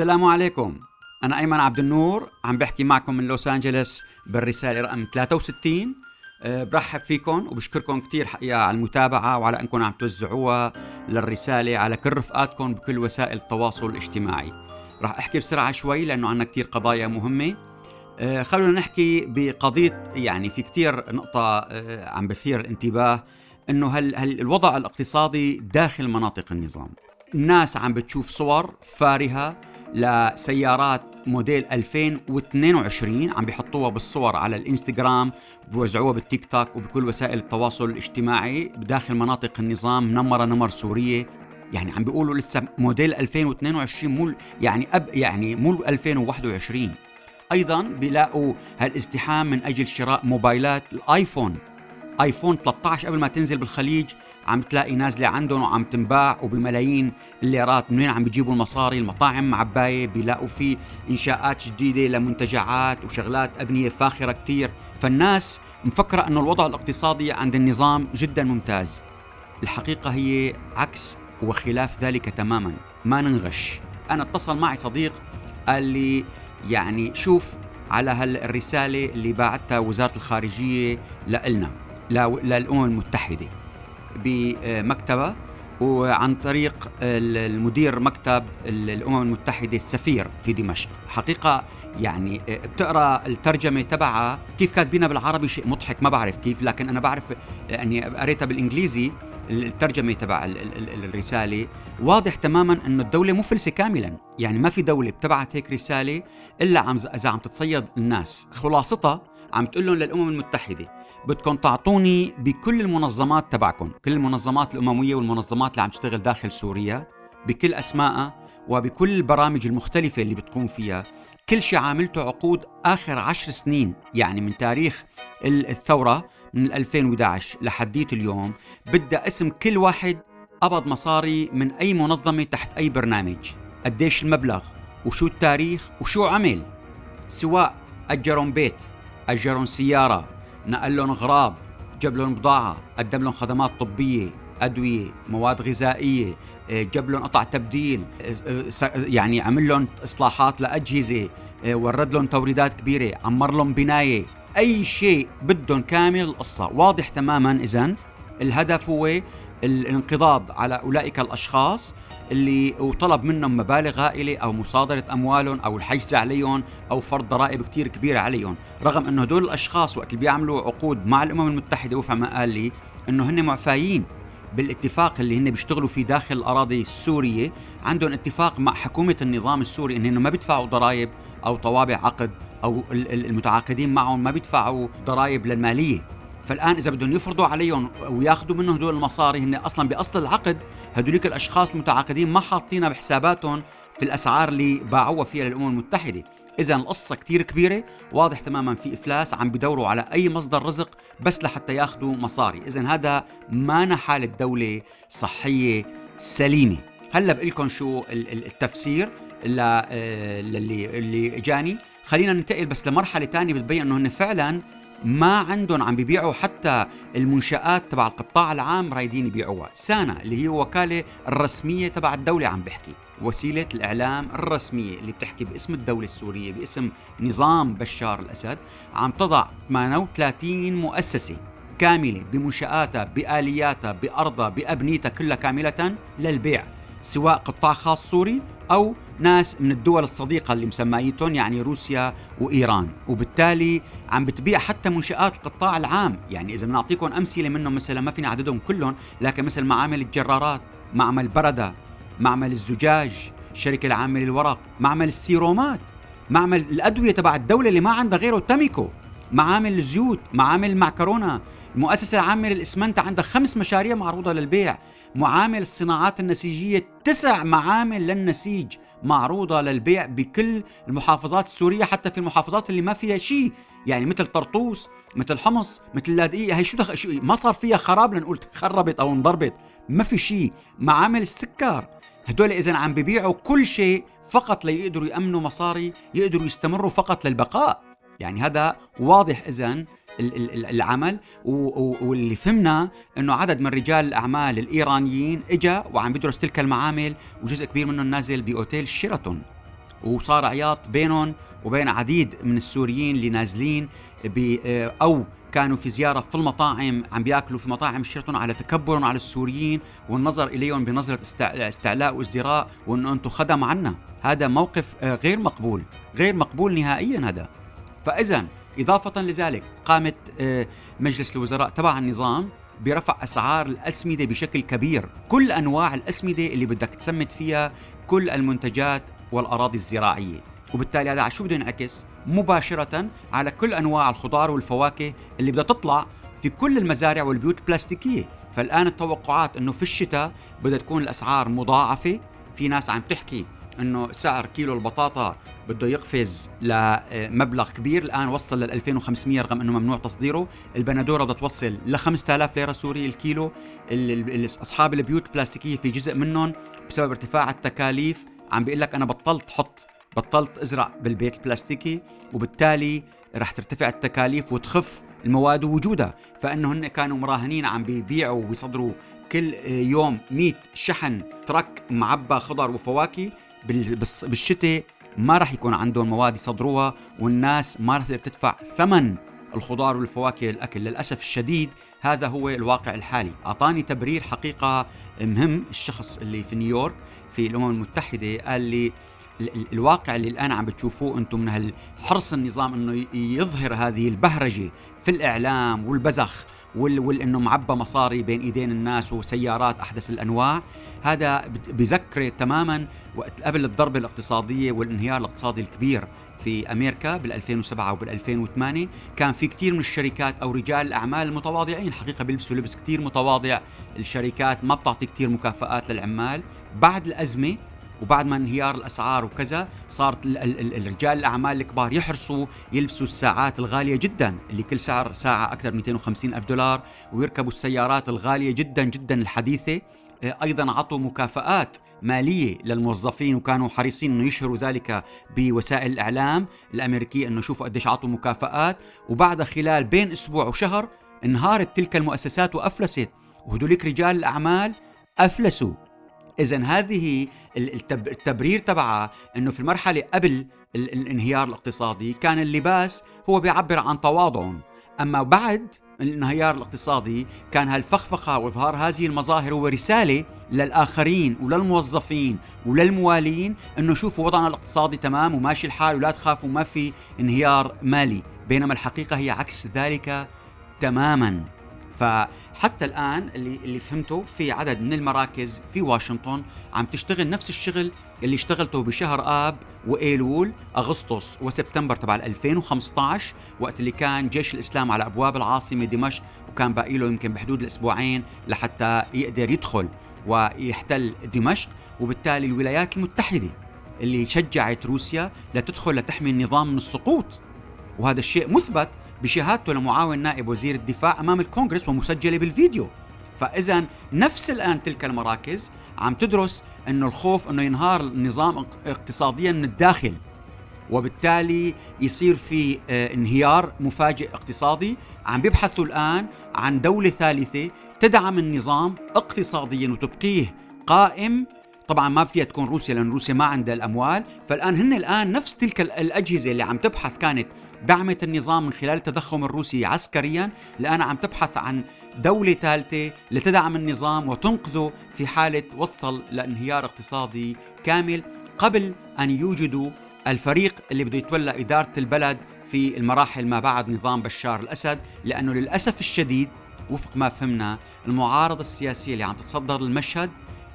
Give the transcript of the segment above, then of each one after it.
السلام عليكم. أنا أيمن عبد النور عم بحكي معكم من لوس أنجلوس بالرسالة رقم 63 أه برحب فيكم وبشكركم كثير حقيقة على المتابعة وعلى أنكم عم توزعوها للرسالة على كل رفقاتكم بكل وسائل التواصل الاجتماعي. راح أحكي بسرعة شوي لأنه عندنا كثير قضايا مهمة. أه خلونا نحكي بقضية يعني في كثير نقطة أه عم بثير الانتباه إنه هل, هل الوضع الاقتصادي داخل مناطق النظام؟ الناس عم بتشوف صور فارهة لسيارات موديل 2022 عم بيحطوها بالصور على الإنستغرام بوزعوها بالتيك توك وبكل وسائل التواصل الاجتماعي بداخل مناطق النظام منمرة نمر سورية. يعني عم بيقولوا لسه موديل 2022 مو يعني اب يعني مو 2021 أيضا بيلاقوا هالازدحام من أجل شراء موبايلات الآيفون. آيفون 13 قبل ما تنزل بالخليج. عم تلاقي نازلة عندهم وعم تنباع وبملايين الليرات من وين عم بيجيبوا المصاري المطاعم معبايه بيلاقوا في إنشاءات جديدة لمنتجعات وشغلات أبنية فاخرة كثير فالناس مفكرة إنه الوضع الاقتصادي عند النظام جدا ممتاز. الحقيقة هي عكس وخلاف ذلك تماما. ما ننغش. أنا اتصل معي صديق قال لي يعني شوف على هالرسالة اللي باعتها وزارة الخارجية لنا للأمم المتحدة. بمكتبة وعن طريق المدير مكتب الأمم المتحدة السفير في دمشق. حقيقة يعني بتقرأ الترجمة تبعها. كيف كاتبينها بالعربي شيء مضحك ما بعرف كيف لكن أنا بعرف اني قريتها بالإنجليزي الترجمة تبع الرسالة. واضح تماما إنه الدولة مفلسه كاملا. يعني ما في دولة بتبعت هيك رسالة إلا عم إذا عم تتصيد الناس. خلاصتها عم تقول لهم للأمم المتحدة بدكم تعطوني بكل المنظمات تبعكم كل المنظمات الأممية والمنظمات اللي عم تشتغل داخل سوريا بكل أسمائها وبكل البرامج المختلفة اللي بتكون فيها. كل شيء عاملته عقود آخر عشر سنين يعني من تاريخ الثورة من 2011 لحديت اليوم. بدها اسم كل واحد قبض مصاري من أي منظمة تحت أي برنامج. قديش المبلغ؟ وشو التاريخ؟ وشو عمل؟ سواء أجرون بيت أجرون سيارة نقل لهم أغراض جاب لهم بضاعة قدم لهم خدمات طبية أدوية مواد غذائية آه، جاب لهم قطع تبديل آه، آه، يعني عمل لهم إصلاحات لأجهزة ورد لهم توريدات كبيرة عمر لهم بناية أي شيء بدهم كامل القصة. واضح تماما اذا الهدف هو الانقضاض على أولئك الأشخاص اللي وطلب منهم مبالغ هائلة أو مصادرة أموالهم أو الحجز عليهم أو فرض ضرائب كثير كبيرة عليهم. رغم إنه هدول الأشخاص وقت اللي بيعملوا عقود مع الأمم المتحدة وفع ما قال لي إنه هن معفايين بالاتفاق اللي هن بيشتغلوا فيه داخل الأراضي السورية. عندهم اتفاق مع حكومة النظام السوري انه ما بيدفعوا ضرائب أو طوابع عقد أو المتعاقدين معهم ما بيدفعوا ضرائب للمالية. فالآن إذا بدهم يفرضوا عليهم وياخذوا منهم هدول المصاري هن أصلا باصل العقد. هدوليك الأشخاص المتعاقدين ما حاطينها بحساباتهم في الأسعار اللي باعوها فيها للأمم المتحدة. اذا القصة كتير كبيرة واضح تماما في إفلاس عم بدوروا على أي مصدر رزق بس لحتى ياخذوا مصاري. اذا هذا ما حاله دوله صحية سليمة. هلأ بقول لكم شو التفسير آه، للي اللي إجاني. خلينا ننتقل بس لمرحلة ثانية بتبين إنه هن فعلا ما عندهم عم بيبيعوا حتى المنشآت تبع القطاع العام رايدين يبيعوها. سانا اللي هي وكالة الرسمية تبع الدولة عم بحكي. وسيلة الإعلام الرسمية اللي بتحكي باسم الدولة السورية باسم نظام بشار الأسد عم تضع 38 مؤسسة كاملة بمنشآتها بآلياتها بأرضها بأبنيتها كلها كاملة للبيع سواء قطاع خاص سوري أو ناس من الدول الصديقة اللي مسميتهم يعني روسيا وإيران. وبالتالي عم بتبيع حتى منشآت القطاع العام. يعني إذا بنعطيكم أمثلة منهم مثلا ما فيني أعددهم كلهم لكن مثل معامل الجرارات معمل برده معمل الزجاج الشركة العامه للورق معمل السيرومات معمل الأدوية تبع الدولة اللي ما عندها غيره تميكو. معامل الزيوت معامل المعكرونة. المؤسسة العامة للإسمنت عندها خمس مشاريع معروضة للبيع. معامل الصناعات النسيجية تسع معامل للنسيج معروضة للبيع بكل المحافظات السورية حتى في المحافظات اللي ما فيها شيء يعني مثل طرطوس مثل حمص مثل لاذقية هي شو, دخ... شو ما صار فيها خراب لنقول خربت أو انضربت. ما في شيء معامل السكر. هدول إذا عم ببيعوا كل شيء فقط ليقدروا يأمنوا مصاري يقدروا يستمروا فقط للبقاء. يعني هذا واضح إذا العمل. واللي فهمنا إنه عدد من رجال الأعمال الإيرانيين إجا وعم بيدرس تلك المعامل وجزء كبير منهم نازل بأوتيل شيراتون. وصار عياط بينهم وبين عديد من السوريين اللي نازلين آه، أو كانوا في زيارة في المطاعم عم بيأكلوا في مطاعم شيرتون على تكبرهم على السوريين والنظر إليهم بنظرة استعلاء وازدراء وأنه أنتم خدم عنا. هذا موقف آه، غير مقبول غير مقبول نهائيا هذا. فإذا إضافة لذلك قامت آه، مجلس الوزراء تبع النظام برفع أسعار الأسمدة بشكل كبير. كل أنواع الأسمدة اللي بدك تسمد فيها كل المنتجات والأراضي الزراعية. وبالتالي هذا على شو بده ينعكس؟ مباشرة على كل أنواع الخضار والفواكه اللي بدها تطلع في كل المزارع والبيوت البلاستيكية. فالآن التوقعات أنه في الشتاء بدها تكون الأسعار مضاعفة. في ناس عم تحكي إنه سعر كيلو البطاطا بده يقفز لمبلغ كبير. الآن وصل لل 2500 رغم إنه ممنوع تصديره. البندورة بدها توصل ل 5000 ليرة سوري الكيلو. أصحاب البيوت البلاستيكية في جزء منهم بسبب ارتفاع التكاليف عم بيقول لك أنا بطلت حط بطلت أزرع بالبيت البلاستيكي وبالتالي رح ترتفع التكاليف وتخف المواد وجودها. فإنه هن كانوا مراهنين عم بيبيعوا ويصدروا كل يوم 100 شحن ترك معبى خضر وفواكه. بالشتاء ما راح يكون عندهم مواد يصدروها والناس ما راح تدفع ثمن الخضار والفواكه للأكل. للأسف الشديد هذا هو الواقع الحالي. أعطاني تبرير حقيقة مهم. الشخص اللي في نيويورك في الأمم المتحدة قال لي الواقع اللي الآن عم بتشوفوه أنتم من حرص النظام إنه يظهر هذه البهرجة في الإعلام والبزخ. وانه معبى مصاري بين إيدين الناس وسيارات أحدث الأنواع. هذا بذكر تماما وقت قبل الضربة الاقتصادية والانهيار الاقتصادي الكبير في أمريكا بال 2007 وبال 2008 كان في كثير من الشركات أو رجال الأعمال المتواضعين حقيقة بيلبسوا لبس كثير متواضع. الشركات ما بتعطي كثير مكافآت للعمال. بعد الأزمة وبعد ما انهيار الأسعار وكذا صارت الرجال الأعمال الكبار يحرصوا يلبسوا الساعات الغالية جدا اللي كل سعر ساعة أكثر 250 ألف دولار ويركبوا السيارات الغالية جدا جدا الحديثة. آه، أيضا عطوا مكافآت مالية للموظفين وكانوا حريصين إنه يشهروا ذلك بوسائل الإعلام الأمريكية إنه شوفوا قديش عطوا مكافآت. وبعد خلال بين أسبوع وشهر انهارت تلك المؤسسات وأفلست. وهدوليك رجال الأعمال أفلسوا. اذا هذه التبرير تبعها إنه في المرحلة قبل الانهيار الاقتصادي كان اللباس هو بيعبر عن تواضعهم. أما بعد الانهيار الاقتصادي كان هالفخفخة وإظهار هذه المظاهر هو رساله للآخرين وللموظفين وللموالين إنه شوفوا وضعنا الاقتصادي تمام وماشي الحال ولا تخافوا ما في انهيار مالي. بينما الحقيقة هي عكس ذلك تماما. فحتى الآن اللي اللي فهمته في عدد من المراكز في واشنطن عم تشتغل نفس الشغل اللي اشتغلته بشهر آب وإيلول أغسطس وسبتمبر تبع 2015 وقت اللي كان جيش الإسلام على أبواب العاصمة دمشق وكان باقي له يمكن بحدود الأسبوعين لحتى يقدر يدخل ويحتل دمشق وبالتالي الولايات المتحدة اللي شجعت روسيا لتدخل لتحمي النظام من السقوط. وهذا الشيء مثبت بشهادته لمعاون نائب وزير الدفاع أمام الكونغرس ومسجلة بالفيديو. فاذا نفس الآن تلك المراكز عم تدرس إنه الخوف إنه ينهار النظام اقتصاديا من الداخل. وبالتالي يصير في آه، انهيار مفاجئ اقتصادي. عم بيبحثوا الآن عن دولة ثالثة تدعم النظام اقتصاديا وتبقيه قائم. طبعا ما فيها تكون روسيا لأن روسيا ما عندها الأموال. فالآن هن الآن نفس تلك الأجهزة اللي عم تبحث كانت دعمت النظام من خلال التضخم الروسي عسكريا الآن عم تبحث عن دولة ثالثة لتدعم النظام وتنقذه في حالة وصل لانهيار اقتصادي كامل قبل أن يوجدوا الفريق اللي بده يتولى إدارة البلد في المراحل ما بعد نظام بشار الأسد لأنه للأسف الشديد وفق ما فهمنا المعارضة السياسية اللي عم تتصدر المشهد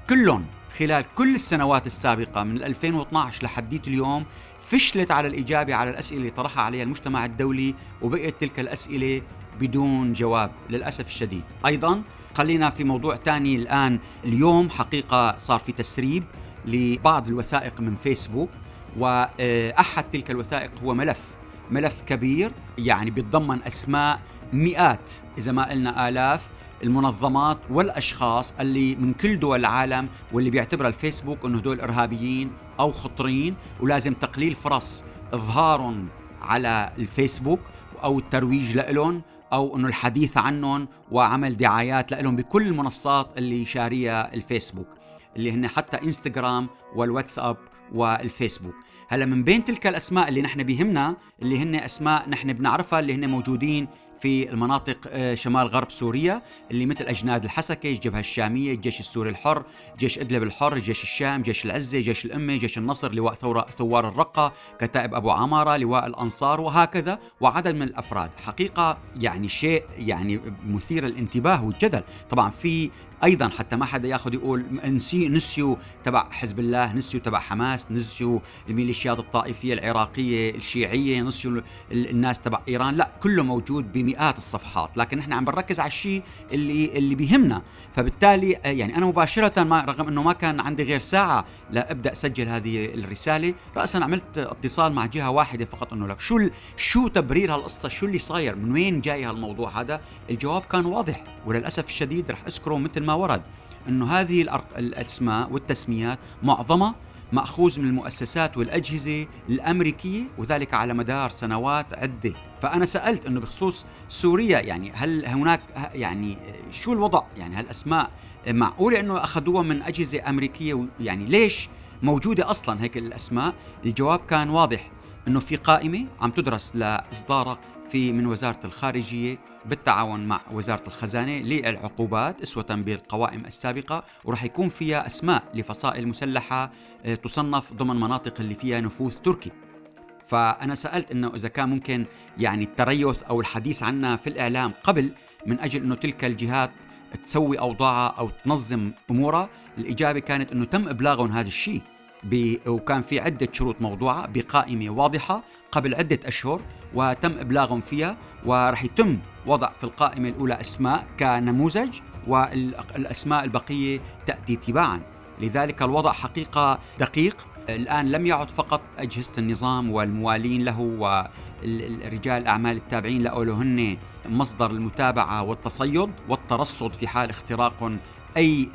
كلهم خلال كل السنوات السابقة من 2012 لحديت اليوم فشلت على الإجابة على الأسئلة اللي طرحها عليها المجتمع الدولي وبقيت تلك الأسئلة بدون جواب للأسف الشديد. أيضا خلينا في موضوع ثاني الآن. اليوم حقيقة صار في تسريب لبعض الوثائق من فيسبوك وأحد تلك الوثائق هو ملف ملف كبير يعني بيتضمن أسماء مئات إذا ما قلنا آلاف المنظمات والأشخاص اللي من كل دول العالم واللي بيعتبر الفيسبوك إنه دول إرهابيين أو خطرين ولازم تقليل فرص إظهارهم على الفيسبوك أو الترويج لهم أو إنه الحديث عنهم وعمل دعايات لهم بكل المنصات اللي شاريها الفيسبوك اللي هن حتى إنستغرام والواتساب والفيسبوك. هلأ من بين تلك الأسماء اللي نحن بيهمنا اللي هن أسماء نحن بنعرفها اللي هن موجودين في المناطق آه، شمال غرب سوريا اللي مثل أجناد الحسكة الجبهة الشامية الجيش السوري الحر جيش إدلب الحر جيش الشام جيش العزة جيش الأمة جيش النصر لواء ثورة ثوار الرقة كتائب أبو عمارة لواء الأنصار وهكذا وعدد من الأفراد. حقيقة يعني شيء يعني مثير للانتباه والجدل. طبعا في أيضا حتى ما حدا ياخذ يقول نسي نسيوا تبع حزب الله نسيوا تبع حماس نسيوا الميليشيات الطائفية العراقية الشيعية نسيوا الناس تبع إيران. لا كله موجود بمئات الصفحات لكن نحن عم بنركز على الشيء اللي اللي بيهمنا. فبالتالي آه، يعني أنا مباشرة ما رغم إنه ما كان عندي غير ساعة لأبدأ أسجل هذه الرسالة راسا عملت اتصال مع جهة واحدة فقط إنه لك شو شو تبرير هالقصة؟ شو اللي صاير؟ من وين جاي هالموضوع هذا؟ الجواب كان واضح وللأسف الشديد رح أذكره مثل ما ورد إنه هذه الأسماء والتسميات معظمها مأخوذ من المؤسسات والأجهزة الأمريكية وذلك على مدار سنوات عدة. فأنا سألت إنه بخصوص سوريا يعني هل هناك يعني شو الوضع؟ يعني هالاسماء معقولة إنه أخذوها من أجهزة أمريكية؟ يعني ليش موجودة أصلا هيك الأسماء؟ الجواب كان واضح إنه في قائمة عم تدرس لاصدارها في من وزارة الخارجية بالتعاون مع وزارة الخزانة للعقوبات أسوة بالقوائم السابقة وراح يكون فيها أسماء لفصائل مسلحة آه، تصنف ضمن مناطق اللي فيها نفوذ تركي. فأنا سألت إنه إذا كان ممكن يعني التريث أو الحديث عنها في الإعلام قبل من أجل إنه تلك الجهات تسوي اوضاعها أو تنظم أمورها، الإجابة كانت إنه تم إبلاغهم هذا الشيء وكان في عدة شروط موضوعة بقائمة واضحة قبل عدة أشهر وتم إبلاغهم فيها ورح يتم وضع في القائمة الأولى أسماء كنموذج والأسماء البقية تأتي تباعا. لذلك الوضع حقيقة دقيق. الآن لم يعد فقط أجهزة النظام والموالين له ورجال الأعمال التابعين له هن مصدر المتابعة والتصيد والترصد في حال اختراق أي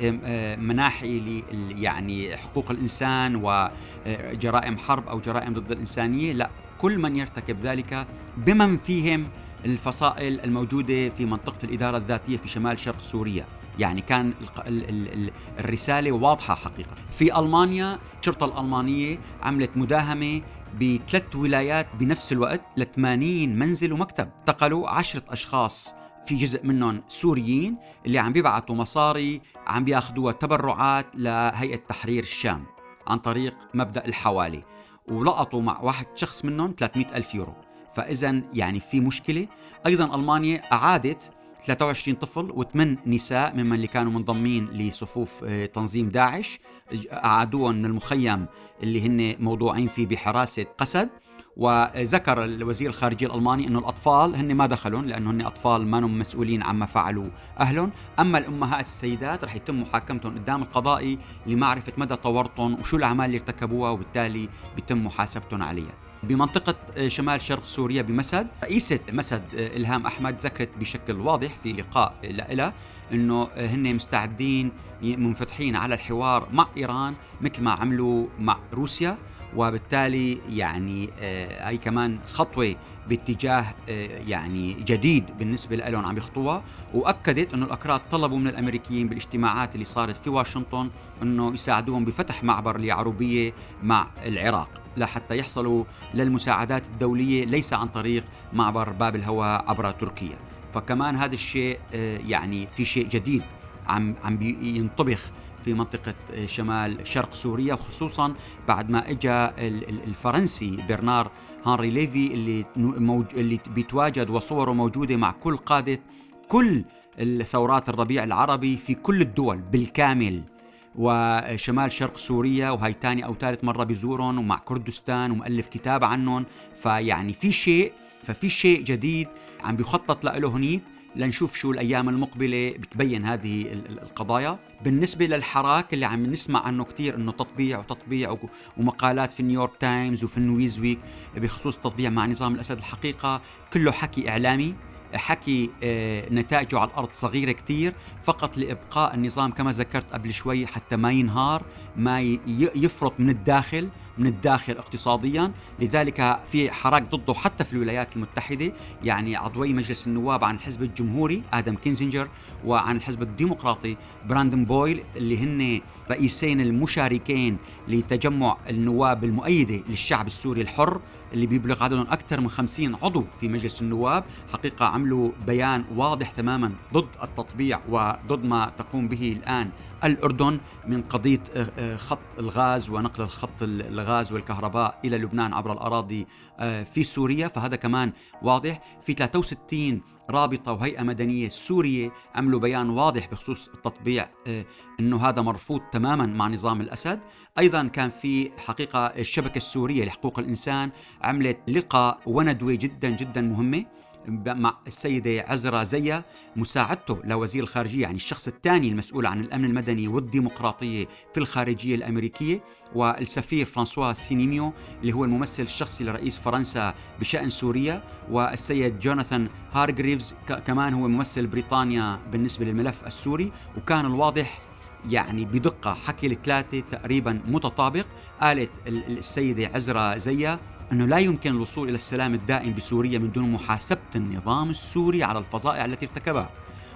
مناحي ل يعني حقوق الإنسان وجرائم حرب أو جرائم ضد الإنسانية لا. كل من يرتكب ذلك بمن فيهم الفصائل الموجودة في منطقة الإدارة الذاتية في شمال شرق سوريا. يعني كان الرسالة واضحة حقيقة. في ألمانيا الشرطة الألمانية عملت مداهمة بثلاث ولايات بنفس الوقت ل 80 منزل ومكتب. انتقلوا عشرة أشخاص في جزء منهم سوريين اللي عم بيبعتوا مصاري عم بياخذوها تبرعات لهيئة تحرير الشام عن طريق مبدأ الحوالي. ولقطوا مع واحد شخص منهم 300 ألف يورو. فإذا يعني في مشكلة. أيضا ألمانيا أعادت 23 طفل وثمان نساء ممن اللي كانوا منضمين لصفوف آه، تنظيم داعش. أعادوهم من المخيم اللي هن موضوعين فيه بحراسة قسد. وذكر الوزير الخارجية الألماني أنه الأطفال هن ما دخلون لأنه هن أطفال ما هم مسؤولين عما فعلوا أهلهم. أما الأمهات السيدات رح يتم محاكمتهم قدام القضائي لمعرفة مدى تورطهم وشو الأعمال اللي ارتكبوها وبالتالي بيتم محاسبتهم عليها. بمنطقة شمال شرق سوريا بمسد رئيسة مسد إلهام أحمد ذكرت بشكل واضح في لقاء لها أنه هن مستعدين منفتحين على الحوار مع إيران مثل ما عملوا مع روسيا. وبالتالي يعني آه، هي كمان خطوة باتجاه آه، يعني جديد بالنسبة لهم عم يخطوها. وأكدت إنه الأكراد طلبوا من الأمريكيين بالاجتماعات اللي صارت في واشنطن إنه يساعدوهم بفتح معبر اليعروبيه مع العراق لحتى يحصلوا للمساعدات الدولية ليس عن طريق معبر باب الهواء عبر تركيا. فكمان هذا الشيء آه، يعني في شيء جديد عم عم ينطبخ في منطقة شمال شرق سوريا وخصوصا بعد ما اجى الفرنسي برنار هنري ليفي اللي موج... اللي بيتواجد وصوره موجودة مع كل قادة كل الثورات الربيع العربي في كل الدول بالكامل. وشمال شرق سوريا وهي ثاني أو ثالث مرة بيزورهم ومع كردستان ومؤلف كتاب عنهم. فيعني في شيء ففي شيء جديد عم بيخطط له هنيك لنشوف شو الأيام المقبلة بتبين هذه القضايا. بالنسبة للحراك اللي عم نسمع عنه كثير إنه تطبيع وتطبيع ومقالات في نيويورك تايمز وفي النيوزويك بخصوص التطبيع مع نظام الأسد الحقيقة كله حكي إعلامي. حكي آه، نتائجه على الأرض صغيرة كثير فقط لإبقاء النظام كما ذكرت قبل شوي حتى ما ينهار ما يفرط من الداخل من الداخل اقتصاديا. لذلك في حراك ضده حتى في الولايات المتحدة. يعني عضوي مجلس النواب عن الحزب الجمهوري آدم كينزنجر وعن الحزب الديمقراطي براندن بويل اللي هن رئيسين المشاركين لتجمع النواب المؤيدة للشعب السوري الحر. اللي بيبلغ عددهم أكثر من 50 عضو في مجلس النواب. حقيقة عملوا بيان واضح تماما ضد التطبيع وضد ما تقوم به الآن الأردن من قضية آه، آه، خط الغاز ونقل الخط الغاز والكهرباء إلى لبنان عبر الأراضي آه، في سوريا. فهذا كمان واضح. في 63 رابطة وهيئة مدنية سورية عملوا بيان واضح بخصوص التطبيع أنه هذا مرفوض تماما مع نظام الأسد. أيضا كان في حقيقة الشبكة السورية لحقوق الإنسان عملت لقاء وندوة جدا جدا مهمة. مع السيدة عزرا زيا مساعدته لوزير الخارجية يعني الشخص الثاني المسؤول عن الأمن المدني والديمقراطية في الخارجية الأمريكية والسفير فرانسوا سينيمو اللي هو الممثل الشخصي لرئيس فرنسا بشأن سوريا والسيد جوناثان هارغريفز كمان هو ممثل بريطانيا بالنسبة للملف السوري وكان الواضح يعني بدقة حكي الثلاثة تقريبا متطابق قالت السيدة عزرا زيا أنه لا يمكن الوصول إلى السلام الدائم بسوريا من دون محاسبة النظام السوري على الفظائع التي ارتكبها.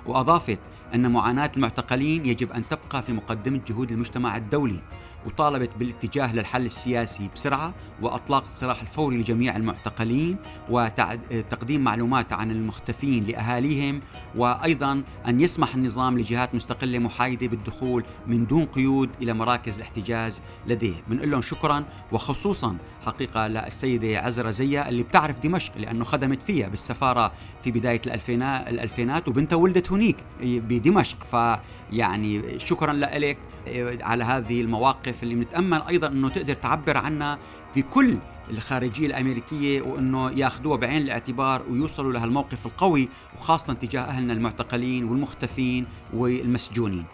وأضافت أن معاناة المعتقلين يجب أن تبقى في مقدمة جهود المجتمع الدولي. وطالبت بالاتجاه للحل السياسي بسرعة وأطلاق السراح الفوري لجميع المعتقلين وتقديم معلومات عن المختفين لأهاليهم وأيضا أن يسمح النظام لجهات مستقلة محايدة بالدخول من دون قيود إلى مراكز الاحتجاز لديه. بنقول لهم شكرا وخصوصا حقيقة للسيدة عزرة زيا اللي بتعرف دمشق لأنه خدمت فيها بالسفارة في بداية الألفينات, وبنتها ولدت هنيك بدمشق. فيعني شكرا لك على هذه المواقف اللي بنتامل أيضا إنه تقدر تعبر عنها في كل الخارجية الأمريكية وإنه ياخذوها بعين الاعتبار ويوصلوا لهالموقف القوي وخاصة تجاه أهلنا المعتقلين والمختفين والمسجونين.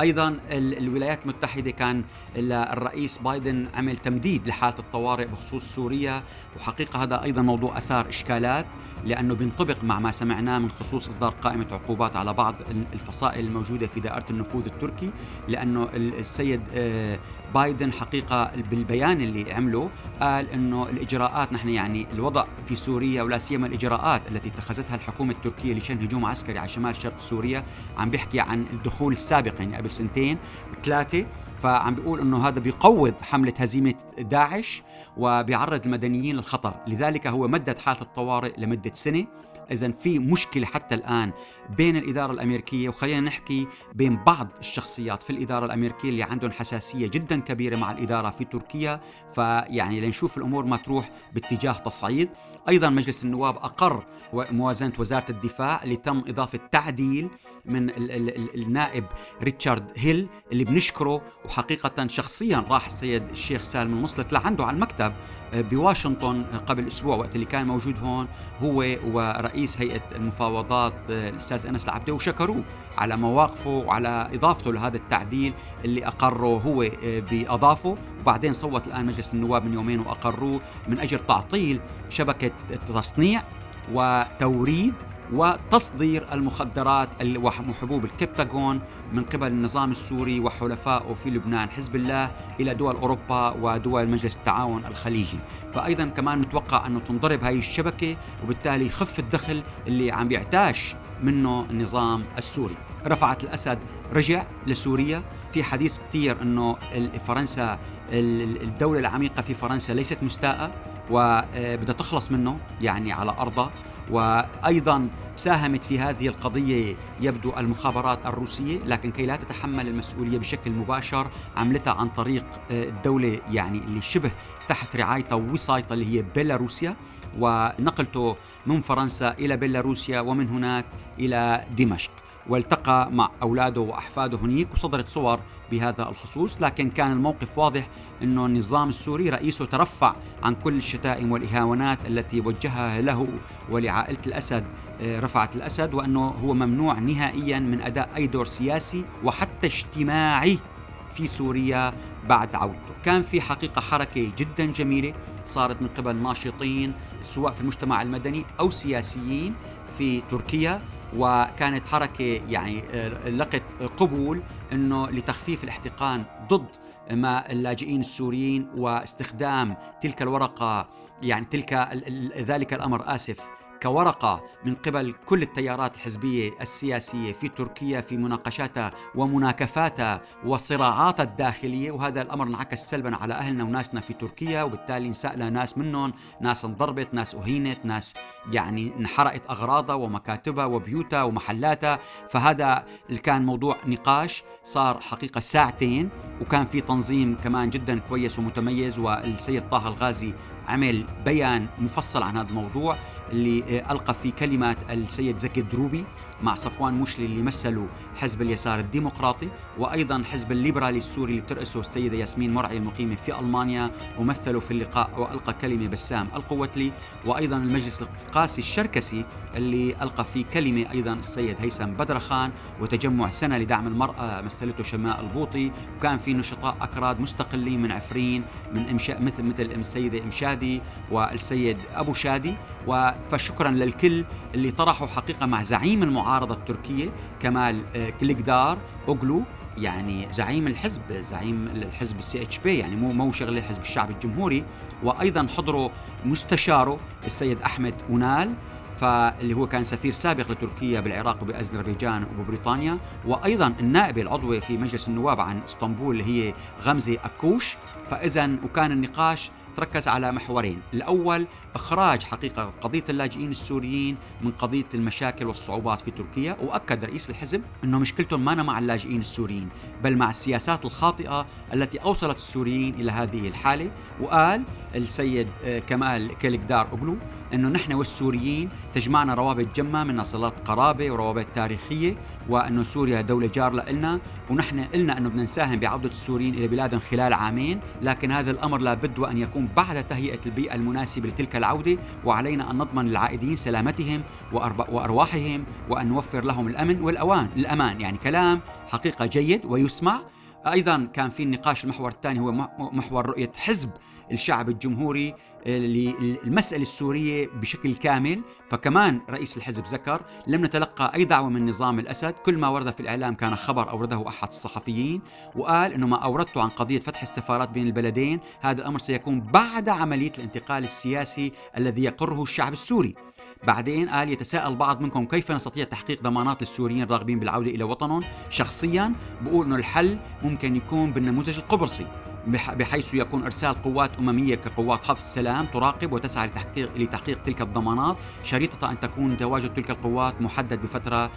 أيضا الولايات المتحدة كان الرئيس بايدن عمل تمديد لحالة الطوارئ بخصوص سوريا وحقيقة هذا أيضا موضوع أثار إشكالات لأنه بينطبق مع ما سمعناه من خصوص إصدار قائمة عقوبات على بعض الفصائل الموجودة في دائرة النفوذ التركي لأنه السيد آه، بايدن حقيقة بالبيان اللي عمله قال إنه الإجراءات نحن يعني الوضع في سوريا ولا سيما الإجراءات التي اتخذتها الحكومة التركية لشن هجوم عسكري على شمال شرق سوريا عم بيحكي عن الدخول السابق يعني قبل سنتين ثلاثة. فعم بيقول إنه هذا بيقوض حملة هزيمة داعش وبيعرض المدنيين للخطر. لذلك هو مدد حالة الطوارئ لمدة سنة. اذا في مشكلة حتى الآن بين الإدارة الأمريكية وخلينا نحكي بين بعض الشخصيات في الإدارة الأمريكية اللي عندهم حساسية جدا كبيرة مع الإدارة في تركيا. فيعني لنشوف الأمور ما تروح باتجاه تصعيد. أيضا مجلس النواب أقر موازنة وزارة الدفاع اللي تم إضافة تعديل من ال ال النائب ريتشارد هيل اللي بنشكره وحقيقة شخصيا راح السيد الشيخ سالم المصلت لعنده على المكتب آه، بواشنطن قبل أسبوع وقت اللي كان موجود هون هو ورئيس هيئة المفاوضات آه، الأستاذ أنس العبدي وشكروه على مواقفه وعلى إضافته لهذا التعديل اللي أقره هو آه، بأضافه. وبعدين صوت الآن مجلس النواب من يومين وأقروه من أجل تعطيل شبكة تصنيع وتوريد وتصدير المخدرات وحبوب الكبتاغون من قبل النظام السوري وحلفائه في لبنان. حزب الله إلى دول أوروبا ودول مجلس التعاون الخليجي. فأيضا كمان نتوقع أنه تنضرب هاي الشبكة وبالتالي يخف الدخل اللي عم بيعتاش منه النظام السوري. رفعت الأسد رجع لسوريا. في حديث كثير أنه فرنسا الدولة العميقة في فرنسا ليست مستاءة وبدها تخلص منه يعني على أرضها. وأيضا ساهمت في هذه القضية يبدو المخابرات الروسية لكن كي لا تتحمل المسؤولية بشكل مباشر عملتها عن طريق آه، الدولة يعني اللي شبه تحت رعايتها ووصايتها اللي هي بيلاروسيا. ونقلته من فرنسا إلى بيلاروسيا ومن هناك إلى دمشق. والتقى مع أولاده وأحفاده هنيك وصدرت صور بهذا الخصوص لكن كان الموقف واضح إنه النظام السوري رئيسه ترفع عن كل الشتائم والإهانات التي وجهها له ولعائلة الأسد آه، رفعت الأسد وأنه هو ممنوع نهائيا من أداء أي دور سياسي وحتى اجتماعي في سوريا بعد عودته. كان في حقيقة حركة جدا جميلة صارت من قبل ناشطين سواء في المجتمع المدني أو سياسيين في تركيا. وكانت حركة يعني آه، لقت قبول أنه لتخفيف الاحتقان ضد ما اللاجئين السوريين واستخدام تلك الورقة يعني تلك ذلك الأمر آسف كورقة من قبل كل التيارات الحزبية السياسية في تركيا في مناقشاتها ومناكفاتها وصراعاتها الداخلية. وهذا الأمر انعكس سلبا على أهلنا وناسنا في تركيا وبالتالي انسأل ناس منهم ناس انضربت ناس أهينت ناس يعني انحرقت أغراضها ومكاتبها وبيوتها ومحلاتها. فهذا كان موضوع نقاش صار حقيقة ساعتين. وكان في تنظيم كمان جدا كويس ومتميز والسيد طه الغازي عمل بيان مفصل عن هذا الموضوع اللي ألقى فيه كلمات السيد زكي الدروبي مع صفوان مشلي اللي مثلوا حزب اليسار الديمقراطي وأيضا حزب الليبرالي السوري اللي بترأسه السيدة ياسمين مرعي المقيمة في ألمانيا ومثلوا في اللقاء وألقى كلمة بسام القوتلي وأيضا المجلس القاسي الشركسي اللي ألقى فيه كلمة أيضا السيد هيثم بدرخان وتجمع سنة لدعم المرأة مثلته شماء البوطي وكان في نشطاء أكراد مستقلين من عفرين من إمشاء مثل مثل السيدة إمشادي والسيد أبو شادي فشكرا للكل اللي طرحوا حقيقة مع زعيم المعارضة التركية كمال آه، كليكدار أوغلو. يعني زعيم الحزب زعيم الحزب ال CHP يعني مو مو شغله الحزب الشعبي الجمهوري. وأيضا حضروا مستشاره السيد أحمد أونال فاللي هو كان سفير سابق لتركيا بالعراق وبأذربيجان وبريطانيا وأيضا النائبه العضوه في مجلس النواب عن إسطنبول اللي هي غمزة أككوش. فاذا وكان النقاش تركز على محورين. الأول إخراج حقيقة قضية اللاجئين السوريين من قضية المشاكل والصعوبات في تركيا وأكد رئيس الحزب أنه مشكلتهم ما مع اللاجئين السوريين بل مع السياسات الخاطئة التي أوصلت السوريين إلى هذه الحالة. وقال السيد آه، كمال كيلكدار أوغلو إنه نحن والسوريين تجمعنا روابط جمة من صلات قرابة وروابط تاريخية وانه سوريا دولة جار لنا ونحن قلنا أنه بدنا نساهم بعودة السوريين إلى بلادهم خلال عامين لكن هذا الأمر لابد وأن يكون بعد تهيئة البيئة المناسبة لتلك العودة وعلينا أن نضمن للعائدين سلامتهم وأرواحهم وأن نوفر لهم الأمن والاوان الأمان يعني كلام حقيقة جيد ويسمع. أيضا كان في النقاش المحور الثاني هو محور رؤية حزب الشعب الجمهوري للمسألة السورية بشكل كامل. فكمان رئيس الحزب ذكر لم نتلقى أي دعوة من نظام الأسد. كل ما ورد في الإعلام كان خبر أورده أحد الصحفيين وقال أنه ما أوردته عن قضية فتح السفارات بين البلدين هذا الأمر سيكون بعد عملية الانتقال السياسي الذي يقره الشعب السوري. بعدين قال يتساءل البعض منكم كيف نستطيع تحقيق ضمانات للسوريين الراغبين بالعودة إلى وطنهم؟ شخصيا بقول أنه الحل ممكن يكون بالنموذج القبرصي. بحيث يكون إرسال قوات أممية كقوات حفظ السلام تراقب وتسعى لتحقيق لتحقيق تلك الضمانات شريطة أن تكون تواجد تلك القوات محدد بفترة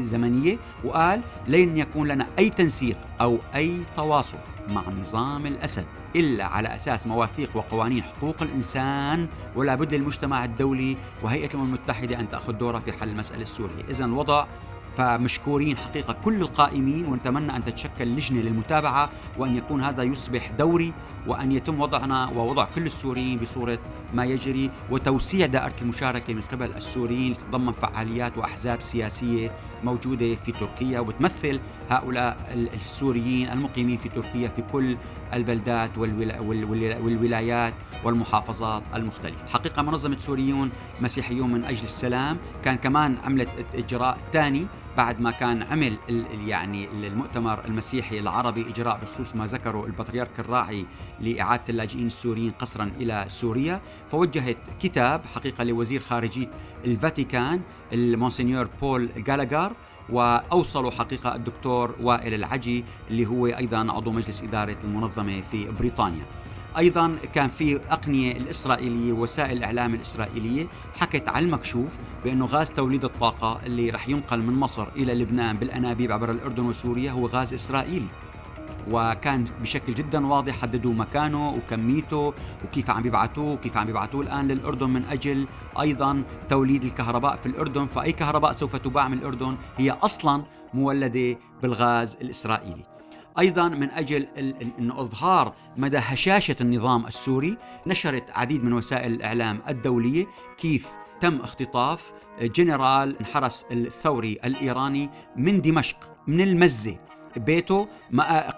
زمنية وقال لن يكون لنا أي تنسيق أو أي تواصل مع نظام الأسد إلا على أساس مواثيق وقوانين حقوق الإنسان ولا بد للمجتمع الدولي وهيئة الأمم المتحدة أن تأخذ دورها في حل المسألة السورية، اذا الوضع فمشكورين حقيقة كل القائمين ونتمنى أن تتشكل لجنة للمتابعة وأن يكون هذا يصبح دوري وأن يتم وضعنا ووضع كل السوريين بصورة ما يجري وتوسيع دائرة المشاركة من قبل السوريين لتتضمن فعاليات وأحزاب سياسية موجودة في تركيا وبتمثل هؤلاء السوريين المقيمين في تركيا في كل البلدات والولايات والمحافظات المختلفة. حقيقة منظمة سوريون مسيحيون من أجل السلام كان كمان عملت إجراء ثاني بعد ما كان عمل يعني المؤتمر المسيحي العربي إجراء بخصوص ما ذكره البطريرك الراعي لإعادة اللاجئين السوريين قسرا إلى سوريا فوجهت كتاب حقيقة لوزير خارجية الفاتيكان المونسنيور بول جالاجار وأوصلوا حقيقة الدكتور وائل العجي اللي هو أيضا عضو مجلس إدارة المنظمة في بريطانيا. أيضا كان في أقنية الإسرائيلية وسائل الاعلام الإسرائيلية حكت على المكشوف بأنه غاز توليد الطاقة اللي رح ينقل من مصر إلى لبنان بالأنابيب عبر الأردن وسوريا هو غاز إسرائيلي. وكان بشكل جدا واضح حددوا مكانه وكميته وكيف عم بيبعتوه وكيف عم بيبعتوه الآن للأردن من أجل أيضا توليد الكهرباء في الأردن. فأي كهرباء سوف تباع من الأردن هي أصلا مولدة بالغاز الإسرائيلي. أيضا من أجل إنه إظهار مدى هشاشة النظام السوري نشرت عديد من وسائل الإعلام الدولية. كيف تم اختطاف جنرال انحرس الثوري الإيراني من دمشق من المزة. بيته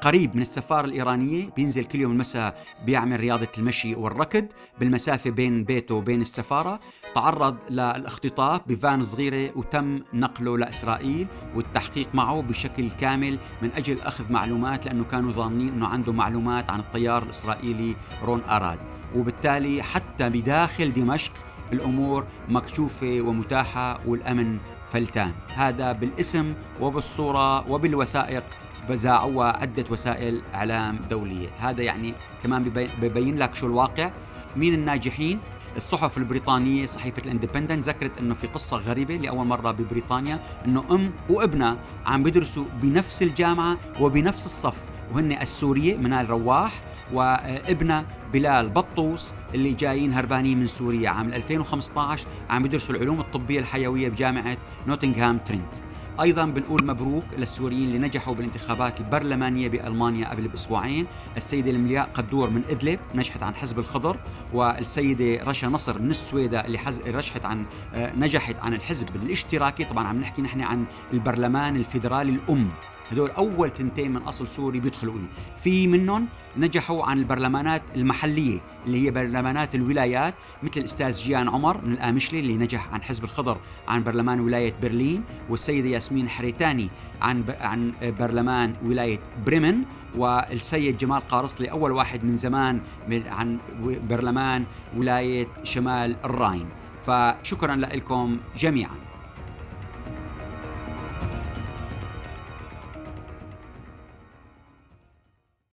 قريب من السفارة الإيرانية بينزل كل يوم المساء بيعمل رياضة المشي والركض. بالمسافة بين بيته وبين السفارة تعرض للاختطاف بفان صغيرة وتم نقله لإسرائيل والتحقيق معه بشكل كامل من أجل أخذ معلومات لأنه كانوا ظانين أنه عنده معلومات عن الطيار الإسرائيلي رون أراد. وبالتالي حتى بداخل دمشق الأمور مكشوفة ومتاحة والأمن فلتان. هذا بالاسم وبالصورة وبالوثائق بزاعوها عدة وسائل إعلام دولية. هذا يعني كمان ببين لك شو الواقع. مين الناجحين؟ الصحف البريطانية صحيفة الإندبندنت ذكرت إنه في قصة غريبة لأول مرة ببريطانيا إنه أم وابنها عم بيدرسوا بنفس الجامعة وبنفس الصف وهن السورية منال رواح وابنها بلال بطوس اللي جايين هربانين من سوريا. عام 2015 عم يدرسوا العلوم الطبية الحيوية بجامعة نوتنغهام ترينت أيضا بنقول مبروك للسوريين اللي نجحوا بالانتخابات البرلمانية بألمانيا قبل بأسبوعين. السيدة الملياء قدور من إدلب نجحت عن حزب الخضر والسيدة رشا نصر من السويدة اللي حز... رشحت عن آه، نجحت عن الحزب الاشتراكي. طبعا عم نحكي نحن عن البرلمان الفيدرالي الأم. هدول أول تنتين من أصل سوري بيدخلوا اللي في منهم نجحوا عن البرلمانات المحلية اللي هي برلمانات الولايات مثل الأستاذ جيان عمر من القامشلي اللي نجح عن حزب الخضر عن برلمان ولاية برلين والسيدة ياسمين حريتاني عن عن برلمان ولاية بريمن والسيد جمال قارصلي أول واحد من زمان من عن برلمان ولاية شمال الراين فشكرا لكم جميعا.